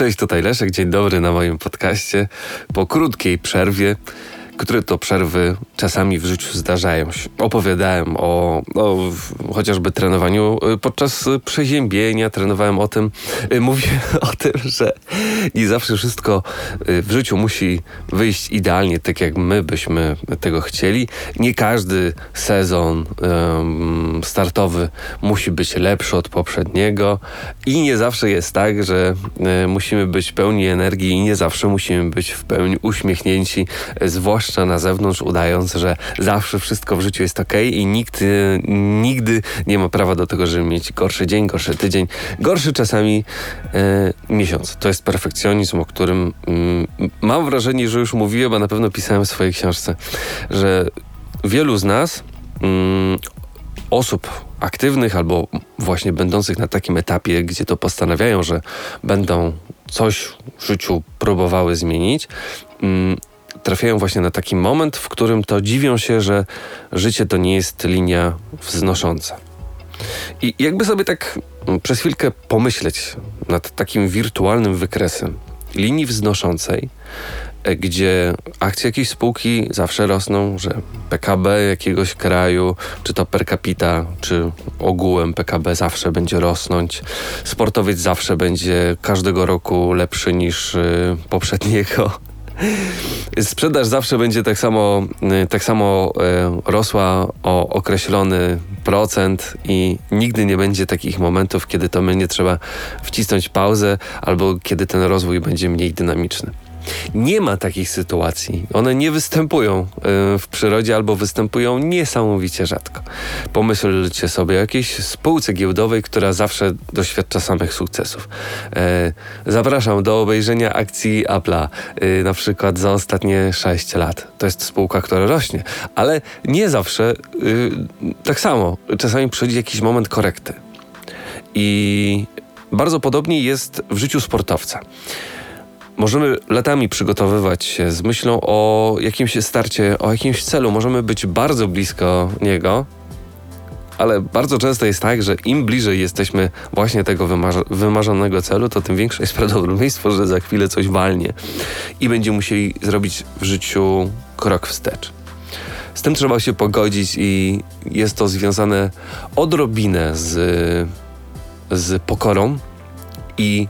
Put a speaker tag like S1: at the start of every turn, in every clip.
S1: Cześć, tutaj Leszek, dzień dobry na moim podcaście. Po krótkiej przerwie które to przerwy czasami w życiu zdarzają się. Opowiadałem o, o chociażby trenowaniu y, podczas przeziębienia, trenowałem o tym, y, mówię o tym, że nie zawsze wszystko y, w życiu musi wyjść idealnie, tak jak my byśmy tego chcieli. Nie każdy sezon startowy musi być lepszy od poprzedniego i nie zawsze jest tak, że musimy być pełni energii i nie zawsze musimy być w pełni uśmiechnięci, zwłaszcza na zewnątrz, udając, że zawsze wszystko w życiu jest ok i nikt nigdy nie ma prawa do tego, żeby mieć gorszy dzień, gorszy tydzień, gorszy czasami e, miesiąc. To jest perfekcjonizm, o którym mm, mam wrażenie, że już mówiłem, a na pewno pisałem w swojej książce, że wielu z nas mm, osób aktywnych albo właśnie będących na takim etapie, gdzie to postanawiają, że będą coś w życiu próbowały zmienić, mm, trafiają właśnie na taki moment, w którym to dziwią się, że życie to nie jest linia wznosząca. I jakby sobie tak mm, przez chwilkę pomyśleć nad takim wirtualnym wykresem linii wznoszącej, e, gdzie akcje jakiejś spółki zawsze rosną, że PKB jakiegoś kraju, czy to per capita, czy ogółem PKB zawsze będzie rosnąć. Sportowiec zawsze będzie każdego roku lepszy niż y, poprzedniego. Sprzedaż zawsze będzie tak samo, y, tak samo y, rosła o określony procent i nigdy nie będzie takich momentów, kiedy to będzie trzeba wcisnąć pauzę albo kiedy ten rozwój będzie mniej dynamiczny. Nie ma takich sytuacji. One nie występują y, w przyrodzie albo występują niesamowicie rzadko. Pomyślcie sobie o jakiejś spółce giełdowej, która zawsze doświadcza samych sukcesów. E, zapraszam do obejrzenia akcji Apple'a y, na przykład za ostatnie 6 lat. To jest spółka, która rośnie, ale nie zawsze y, tak samo. Czasami przychodzi jakiś moment korekty. I bardzo podobnie jest w życiu sportowca. Możemy latami przygotowywać się z myślą o jakimś starcie, o jakimś celu. Możemy być bardzo blisko niego, ale bardzo często jest tak, że im bliżej jesteśmy właśnie tego wymarzonego celu, to tym większe jest prawdopodobieństwo, że za chwilę coś walnie i będziemy musieli zrobić w życiu krok wstecz. Z tym trzeba się pogodzić i jest to związane odrobinę z, z pokorą i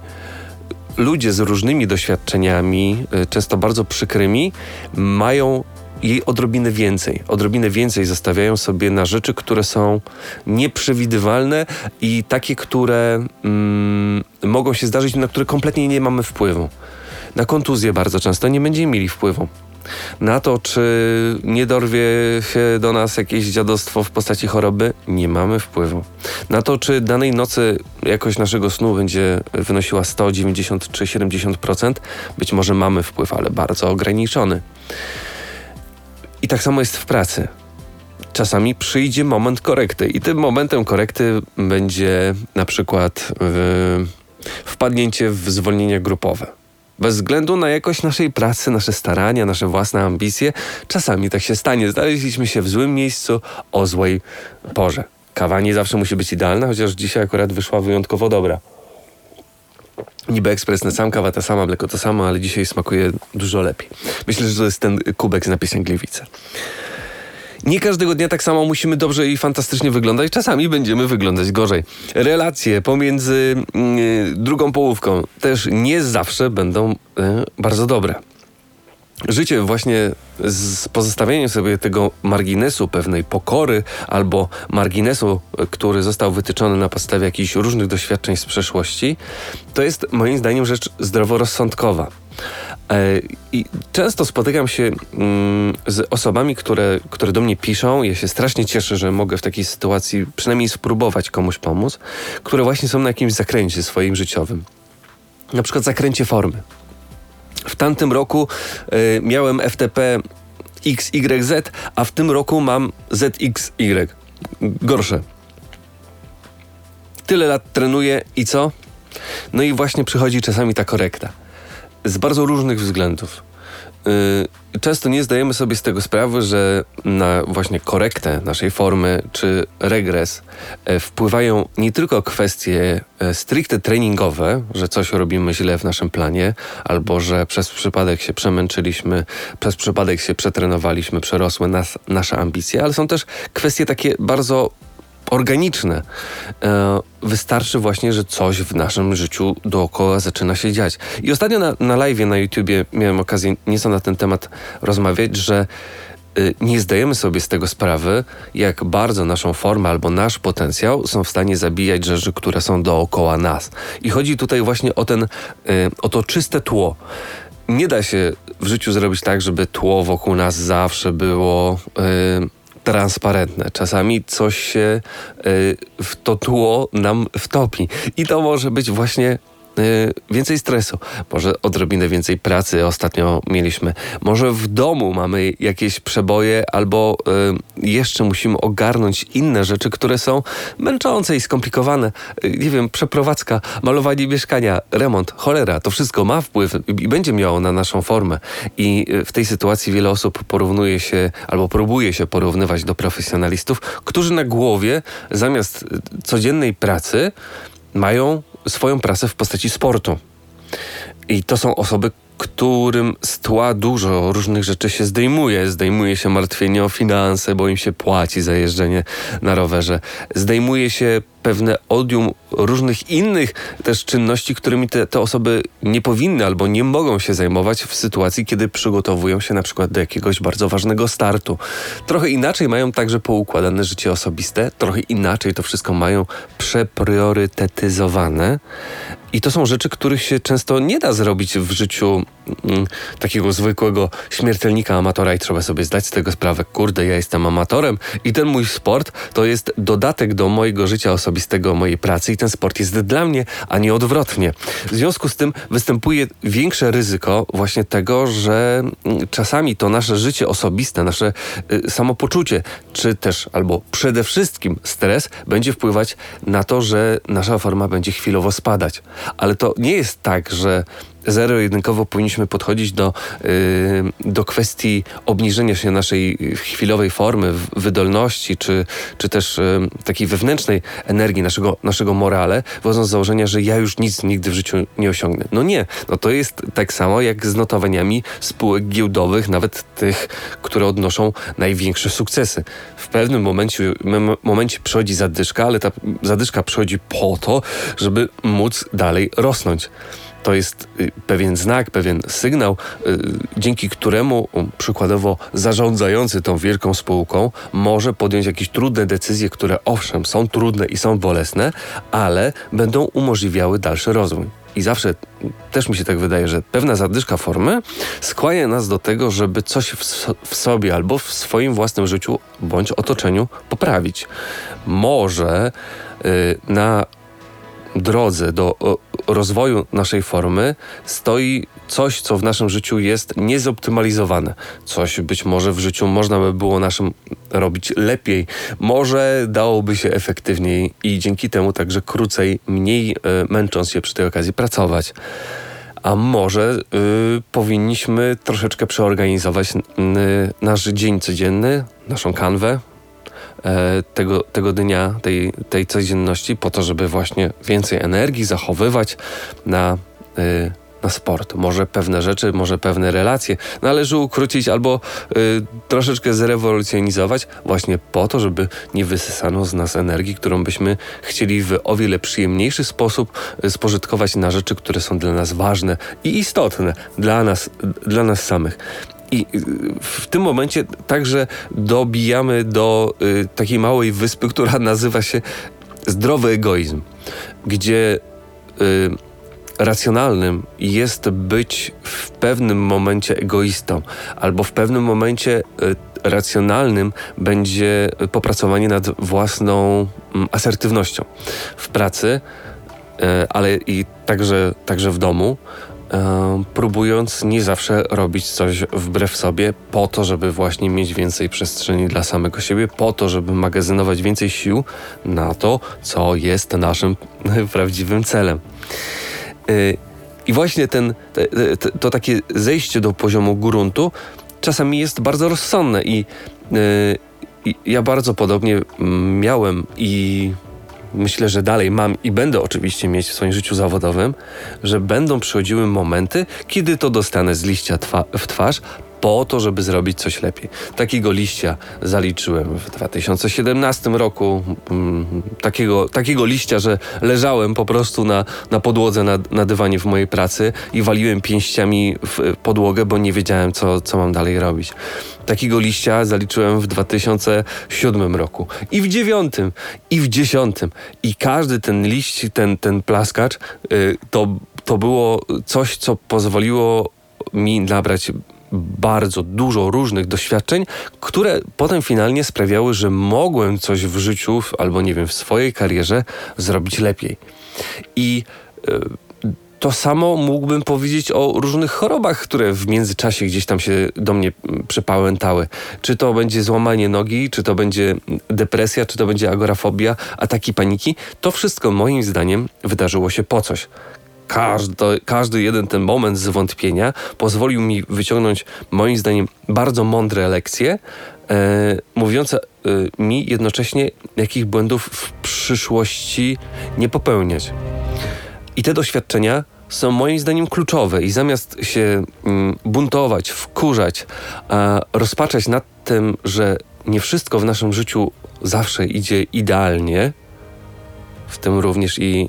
S1: ludzie z różnymi doświadczeniami, y, często bardzo przykrymi, mają jej odrobinę więcej. Odrobinę więcej zostawiają sobie na rzeczy, które są nieprzewidywalne i takie, które mm, mogą się zdarzyć, na które kompletnie nie mamy wpływu. Na kontuzję bardzo często nie będziemy mieli wpływu. Na to, czy nie dorwie się do nas jakieś dziadostwo w postaci choroby, nie mamy wpływu. Na to, czy danej nocy jakość naszego snu będzie wynosiła 100, 90 czy 70%, być może mamy wpływ, ale bardzo ograniczony. I tak samo jest w pracy. Czasami przyjdzie moment korekty, i tym momentem korekty będzie na przykład wpadnięcie w zwolnienie grupowe bez względu na jakość naszej pracy, nasze starania, nasze własne ambicje, czasami tak się stanie. Znaleźliśmy się w złym miejscu o złej porze. Kawa nie zawsze musi być idealna, chociaż dzisiaj akurat wyszła wyjątkowo dobra. Niby ekspres na sam, kawa ta sama, mleko to samo, ale dzisiaj smakuje dużo lepiej. Myślę, że to jest ten kubek z napisem Gliwice. Nie każdego dnia tak samo musimy dobrze i fantastycznie wyglądać, czasami będziemy wyglądać gorzej. Relacje pomiędzy yy, drugą połówką też nie zawsze będą yy, bardzo dobre. Życie właśnie z pozostawieniem sobie tego marginesu pewnej pokory albo marginesu, który został wytyczony na podstawie jakichś różnych doświadczeń z przeszłości, to jest moim zdaniem rzecz zdroworozsądkowa. E, I często spotykam się mm, z osobami, które, które do mnie piszą. Ja się strasznie cieszę, że mogę w takiej sytuacji przynajmniej spróbować komuś pomóc, które właśnie są na jakimś zakręcie swoim życiowym. Na przykład zakręcie formy. W tamtym roku y, miałem FTP XYZ, a w tym roku mam ZXY. Gorsze. Tyle lat trenuję i co? No i właśnie przychodzi czasami ta korekta z bardzo różnych względów. y, często nie zdajemy sobie z tego sprawy, że na właśnie korektę naszej formy czy regres e, wpływają nie tylko kwestie e, stricte treningowe, że coś robimy źle w naszym planie, albo że przez przypadek się przemęczyliśmy, przez przypadek się przetrenowaliśmy, przerosły nas, nasze ambicje, ale są też kwestie takie bardzo organiczne. E, wystarczy właśnie, że coś w naszym życiu dookoła zaczyna się dziać. I ostatnio na, na live na YouTubie miałem okazję nieco na ten temat rozmawiać, że y, nie zdajemy sobie z tego sprawy, jak bardzo naszą formę albo nasz potencjał są w stanie zabijać rzeczy, które są dookoła nas. I chodzi tutaj właśnie o ten, y, o to czyste tło. Nie da się w życiu zrobić tak, żeby tło wokół nas zawsze było y, transparentne. Czasami coś się y, w to tło nam wtopi. I to może być właśnie więcej stresu, może odrobinę więcej pracy ostatnio mieliśmy, może w domu mamy jakieś przeboje, albo y, jeszcze musimy ogarnąć inne rzeczy, które są męczące i skomplikowane. Y, nie wiem, przeprowadzka, malowanie mieszkania, remont, cholera, to wszystko ma wpływ i będzie miało na naszą formę. I w tej sytuacji wiele osób porównuje się albo próbuje się porównywać do profesjonalistów, którzy na głowie zamiast codziennej pracy mają swoją pracę w postaci sportu. I to są osoby, którym z tła dużo różnych rzeczy się zdejmuje. Zdejmuje się martwienie o finanse, bo im się płaci za jeżdżenie na rowerze. Zdejmuje się pewne odium różnych innych też czynności, którymi te, te osoby nie powinny albo nie mogą się zajmować w sytuacji, kiedy przygotowują się na przykład do jakiegoś bardzo ważnego startu. Trochę inaczej mają także poukładane życie osobiste, trochę inaczej to wszystko mają przepriorytetyzowane. I to są rzeczy, których się często nie da zrobić w życiu mm, takiego zwykłego śmiertelnika amatora i trzeba sobie zdać z tego sprawę, kurde, ja jestem amatorem i ten mój sport to jest dodatek do mojego życia osobistego, mojej pracy i ten sport jest dla mnie, a nie odwrotnie. W związku z tym występuje większe ryzyko właśnie tego, że mm, czasami to nasze życie osobiste, nasze y, samopoczucie, czy też albo przede wszystkim stres będzie wpływać na to, że nasza forma będzie chwilowo spadać. Ale to nie jest tak, że zero-jedynkowo powinniśmy podchodzić do, yy, do kwestii obniżenia się naszej chwilowej formy, wydolności, czy, czy też yy, takiej wewnętrznej energii naszego, naszego morale, wchodząc z założenia, że ja już nic nigdy w życiu nie osiągnę. No nie, no to jest tak samo jak z notowaniami spółek giełdowych, nawet tych, które odnoszą największe sukcesy. W pewnym momencie, momencie przychodzi zadyszka, ale ta zadyszka przychodzi po to, żeby móc dalej rosnąć. To jest y, pewien znak, pewien sygnał, y, dzięki któremu um, przykładowo zarządzający tą wielką spółką może podjąć jakieś trudne decyzje, które owszem są trudne i są bolesne, ale będą umożliwiały dalszy rozwój. I zawsze też mi się tak wydaje, że pewna zadyszka formy skłania nas do tego, żeby coś w, w, sobie albo w swoim własnym życiu bądź otoczeniu poprawić. Może yy, na drodze do rozwoju naszej formy stoi coś, co w naszym życiu jest niezoptymalizowane. Coś być może w życiu można by było naszym robić lepiej, może dałoby się efektywniej i dzięki temu także krócej, mniej e, męcząc się przy tej okazji pracować. A może y, powinniśmy troszeczkę przeorganizować y, nasz dzień codzienny, naszą kanwę, tego, tego dnia, tej, tej codzienności, po to, żeby właśnie więcej energii zachowywać na, e, na sport. Może pewne rzeczy, może pewne relacje należy ukrócić albo y, troszeczkę zrewolucjonizować, właśnie po to, żeby nie wysysano z nas energii, którą byśmy chcieli w o wiele przyjemniejszy sposób spożytkować na rzeczy, które są dla nas ważne i istotne dla nas, dla nas samych. I y, w tym momencie także dobijamy do y, takiej małej wyspy, która nazywa się zdrowy egoizm, gdzie y, racjonalnym jest być w pewnym momencie egoistą, albo w pewnym momencie racjonalnym będzie popracowanie nad własną mm, asertywnością w pracy, ale i także, także w domu próbując nie zawsze robić coś wbrew sobie, po to, żeby właśnie mieć więcej przestrzeni dla samego siebie, po to, żeby magazynować więcej sił na to, co jest naszym prawdziwym celem. Y, I właśnie ten, te, te, to takie zejście do poziomu gruntu czasami jest bardzo rozsądne i, i ja bardzo podobnie miałem i myślę, że dalej mam i będę oczywiście mieć w swoim życiu zawodowym, że będą przychodziły momenty, kiedy to dostanę z liścia twa w twarz, po to, żeby zrobić coś lepiej. Takiego liścia zaliczyłem w 2017 roku. Mm, takiego, takiego liścia, że leżałem po prostu na, na podłodze, na, na dywanie w mojej pracy i waliłem pięściami w podłogę, bo nie wiedziałem, co, co mam dalej robić. Takiego liścia zaliczyłem w 2007 roku i w 9 i w 10 i każdy ten liść, ten, ten plaskacz, yy, to, to było coś, co pozwoliło mi nabrać bardzo dużo różnych doświadczeń, które potem finalnie sprawiały, że mogłem coś w życiu albo nie wiem, w swojej karierze zrobić lepiej. I e, to samo mógłbym powiedzieć o różnych chorobach, które w międzyczasie gdzieś tam się do mnie przypałętały. Czy to będzie złamanie nogi, czy to będzie depresja, czy to będzie agorafobia, ataki paniki. To wszystko moim zdaniem wydarzyło się po coś każdy, każdy jeden ten moment zwątpienia pozwolił mi wyciągnąć, moim zdaniem, bardzo mądre lekcje, e, mówiące e, mi jednocześnie, jakich błędów w przyszłości nie popełniać. I te doświadczenia są moim zdaniem kluczowe i zamiast się mm, buntować, wkurzać, a rozpaczać nad tym, że nie wszystko w naszym życiu zawsze idzie idealnie, w tym również i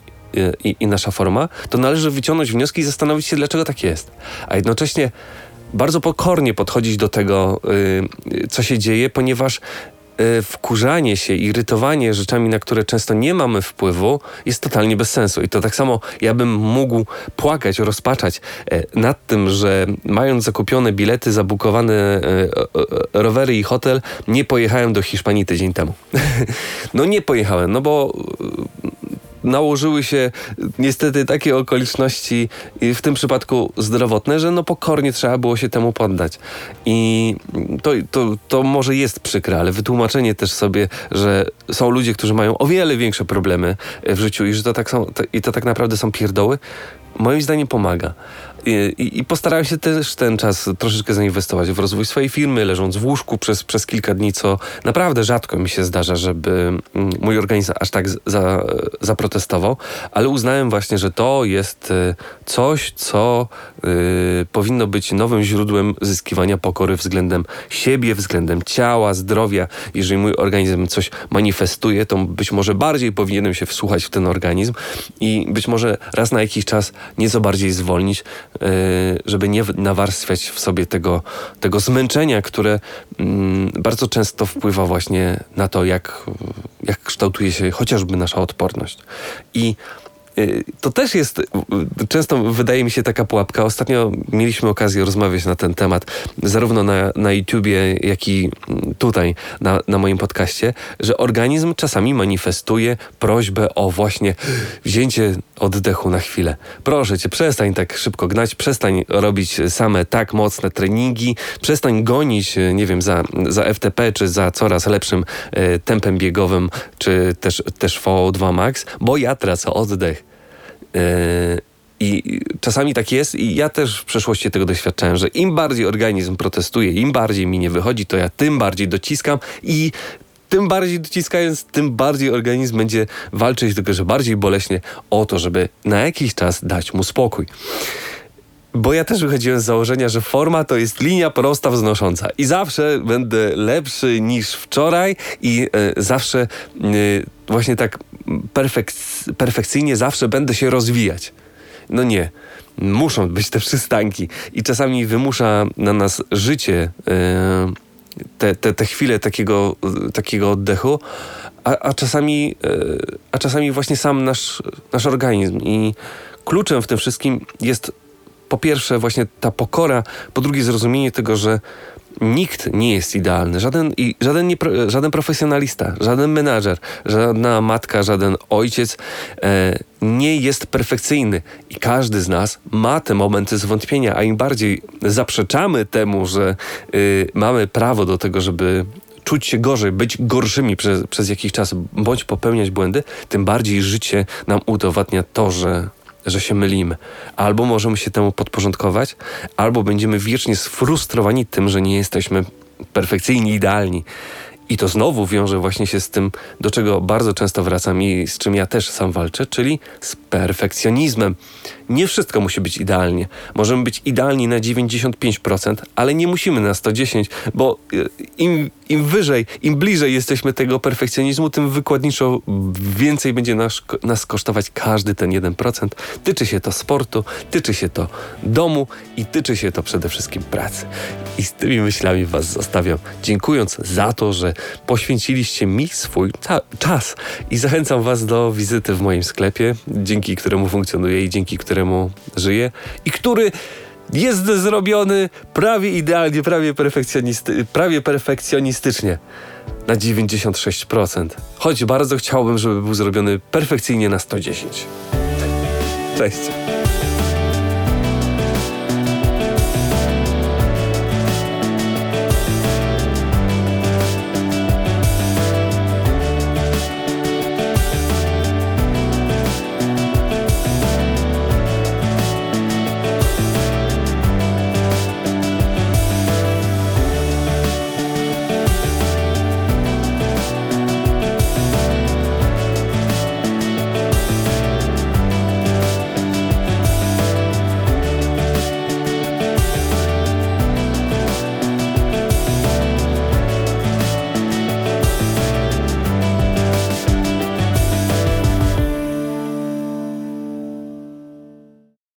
S1: i, i nasza forma, to należy wyciągnąć wnioski i zastanowić się, dlaczego tak jest. A jednocześnie bardzo pokornie podchodzić do tego, yy, co się dzieje, ponieważ y, wkurzanie się, irytowanie rzeczami, na które często nie mamy wpływu, jest totalnie bez sensu. I to tak samo ja bym mógł płakać, rozpaczać e, nad tym, że mając zakupione bilety, zabukowane e, rowery i hotel, nie pojechałem do Hiszpanii tydzień temu. no nie pojechałem, no bo nałożyły się niestety takie okoliczności, w tym przypadku zdrowotne, że no pokornie trzeba było się temu poddać. I to, to, to może jest przykre, ale wytłumaczenie też sobie, że są ludzie, którzy mają o wiele większe problemy w życiu i że to tak, są, to, i to tak naprawdę są pierdoły, moim zdaniem pomaga. I, I, postarałem się też ten czas troszeczkę zainwestować w rozwój swojej firmy, leżąc w łóżku przez, przez kilka dni, co naprawdę rzadko mi się zdarza, żeby mm, mój organizm aż tak za, zaprotestował, ale uznałem właśnie, że to jest y, coś, co y, powinno być nowym źródłem zyskiwania pokory względem siebie, względem ciała, zdrowia. Jeżeli mój organizm coś manifestuje, to być może bardziej powinienem się wsłuchać w ten organizm i być może raz na jakiś czas nieco bardziej zwolnić, żeby nie nawarstwiać w sobie tego, tego zmęczenia, które mm, bardzo często wpływa właśnie na to, jak, jak kształtuje się chociażby nasza odporność. I Y, to też jest, y, często wydaje mi się taka pułapka. Ostatnio mieliśmy okazję rozmawiać na ten temat, zarówno na, na YouTubie, jak i tutaj, na, na moim podcaście, że organizm czasami manifestuje prośbę o właśnie wzięcie oddechu na chwilę. Proszę cię, przestań tak szybko gnać, przestań robić same tak mocne treningi, przestań gonić, y, nie wiem, za, za FTP, czy za coraz lepszym tempem biegowym, czy też, też VO2 Max, bo ja tracę oddech. Yy, I czasami tak jest, i ja też w przeszłości tego doświadczałem, że im bardziej organizm protestuje, im bardziej mi nie wychodzi, to ja tym bardziej dociskam i tym bardziej dociskając, tym bardziej organizm będzie walczyć, tylko że bardziej boleśnie o to, żeby na jakiś czas dać mu spokój. Bo ja też wychodziłem z założenia, że forma to jest linia prosta wznosząca i zawsze będę lepszy niż wczoraj i y, zawsze y, właśnie tak perfek perfekcyjnie zawsze będę się rozwijać. No nie. Muszą być te przystanki i czasami wymusza na nas życie y, te, te, te chwile takiego, takiego oddechu, a, a, czasami, a czasami właśnie sam nasz, nasz organizm. I kluczem w tym wszystkim jest po pierwsze właśnie ta pokora, po drugie zrozumienie tego, że nikt nie jest idealny. Żaden, i żaden, nie, żaden profesjonalista, żaden menadżer, żadna matka, żaden ojciec e, nie jest perfekcyjny. I każdy z nas ma te momenty zwątpienia, a im bardziej zaprzeczamy temu, że y, mamy prawo do tego, żeby czuć się gorzej, być gorszymi przez, przez jakiś czas, bądź popełniać błędy, tym bardziej życie nam udowadnia to, że że się mylimy. Albo możemy się temu podporządkować, albo będziemy wiecznie sfrustrowani tym, że nie jesteśmy perfekcyjni, idealni. I to znowu wiąże właśnie się z tym, do czego bardzo często wracam i z czym ja też sam walczę, czyli z perfekcjonizmem. Nie wszystko musi być idealnie. Możemy być idealni na 95%, ale nie musimy na 110%, bo y, im, im wyżej, im bliżej jesteśmy tego perfekcjonizmu, tym wykładniczo więcej będzie nas, nas kosztować każdy ten 1%. Tyczy się to sportu, tyczy się to domu i tyczy się to przede wszystkim pracy. I z tymi myślami Was zostawiam, dziękując za to, że poświęciliście mi swój czas i zachęcam Was do wizyty w moim sklepie, dzięki któremu funkcjonuję i dzięki któremu żyję i który jest zrobiony prawie idealnie, prawie, perfekcjonisty, prawie perfekcjonistycznie na 96%. Choć bardzo chciałbym, żeby był zrobiony perfekcyjnie na 110. Cześć.